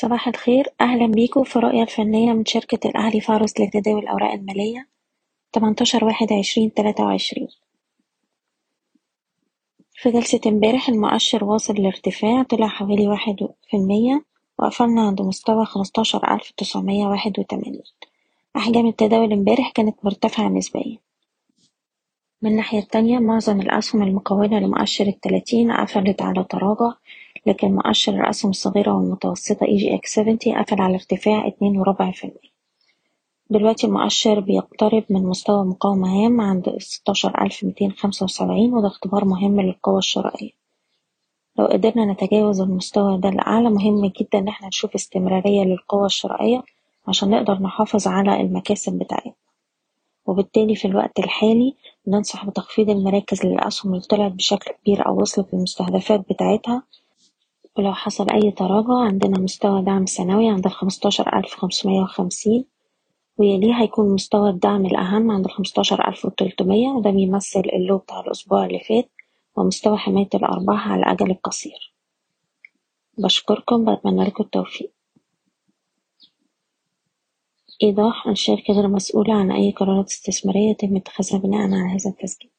صباح الخير. أهلا بيكم في رؤية الفنية من شركة الأهلي فارس لتداول الأوراق المالية تمنتاشر واحد عشرين تلاتة وعشرين. في جلسة امبارح المؤشر واصل الارتفاع طلع حوالي واحد في المية وقفلنا عند مستوى خمستاشر ألف تسعمية واحد وتمانين. أحجام التداول امبارح كانت مرتفعة نسبيا. من الناحية التانية معظم الأسهم المكونة لمؤشر التلاتين قفلت على تراجع لكن مؤشر الأسهم الصغيرة والمتوسطة EGX 70 قفل على ارتفاع اتنين وربع في المية. دلوقتي المؤشر بيقترب من مستوى مقاومة هام عند ستاشر ألف ميتين خمسة وسبعين وده اختبار مهم للقوة الشرائية. لو قدرنا نتجاوز المستوى ده الأعلى مهم جدا إن إحنا نشوف استمرارية للقوة الشرائية عشان نقدر نحافظ على المكاسب بتاعتنا. وبالتالي في الوقت الحالي ننصح بتخفيض المراكز للأسهم اللي طلعت بشكل كبير أو وصلت للمستهدفات بتاعتها ولو حصل أي تراجع عندنا مستوى دعم سنوي عند الخمستاشر ألف خمسمية وخمسين ويليه هيكون مستوى الدعم الأهم عند الخمستاشر ألف وتلتمية وده بيمثل اللو بتاع الأسبوع اللي فات ومستوى حماية الأرباح على الأجل القصير. بشكركم بتمنى لكم التوفيق. إيضاح: الشركة غير مسؤولة عن أي قرارات استثمارية يتم اتخاذها بناءً على هذا التسجيل.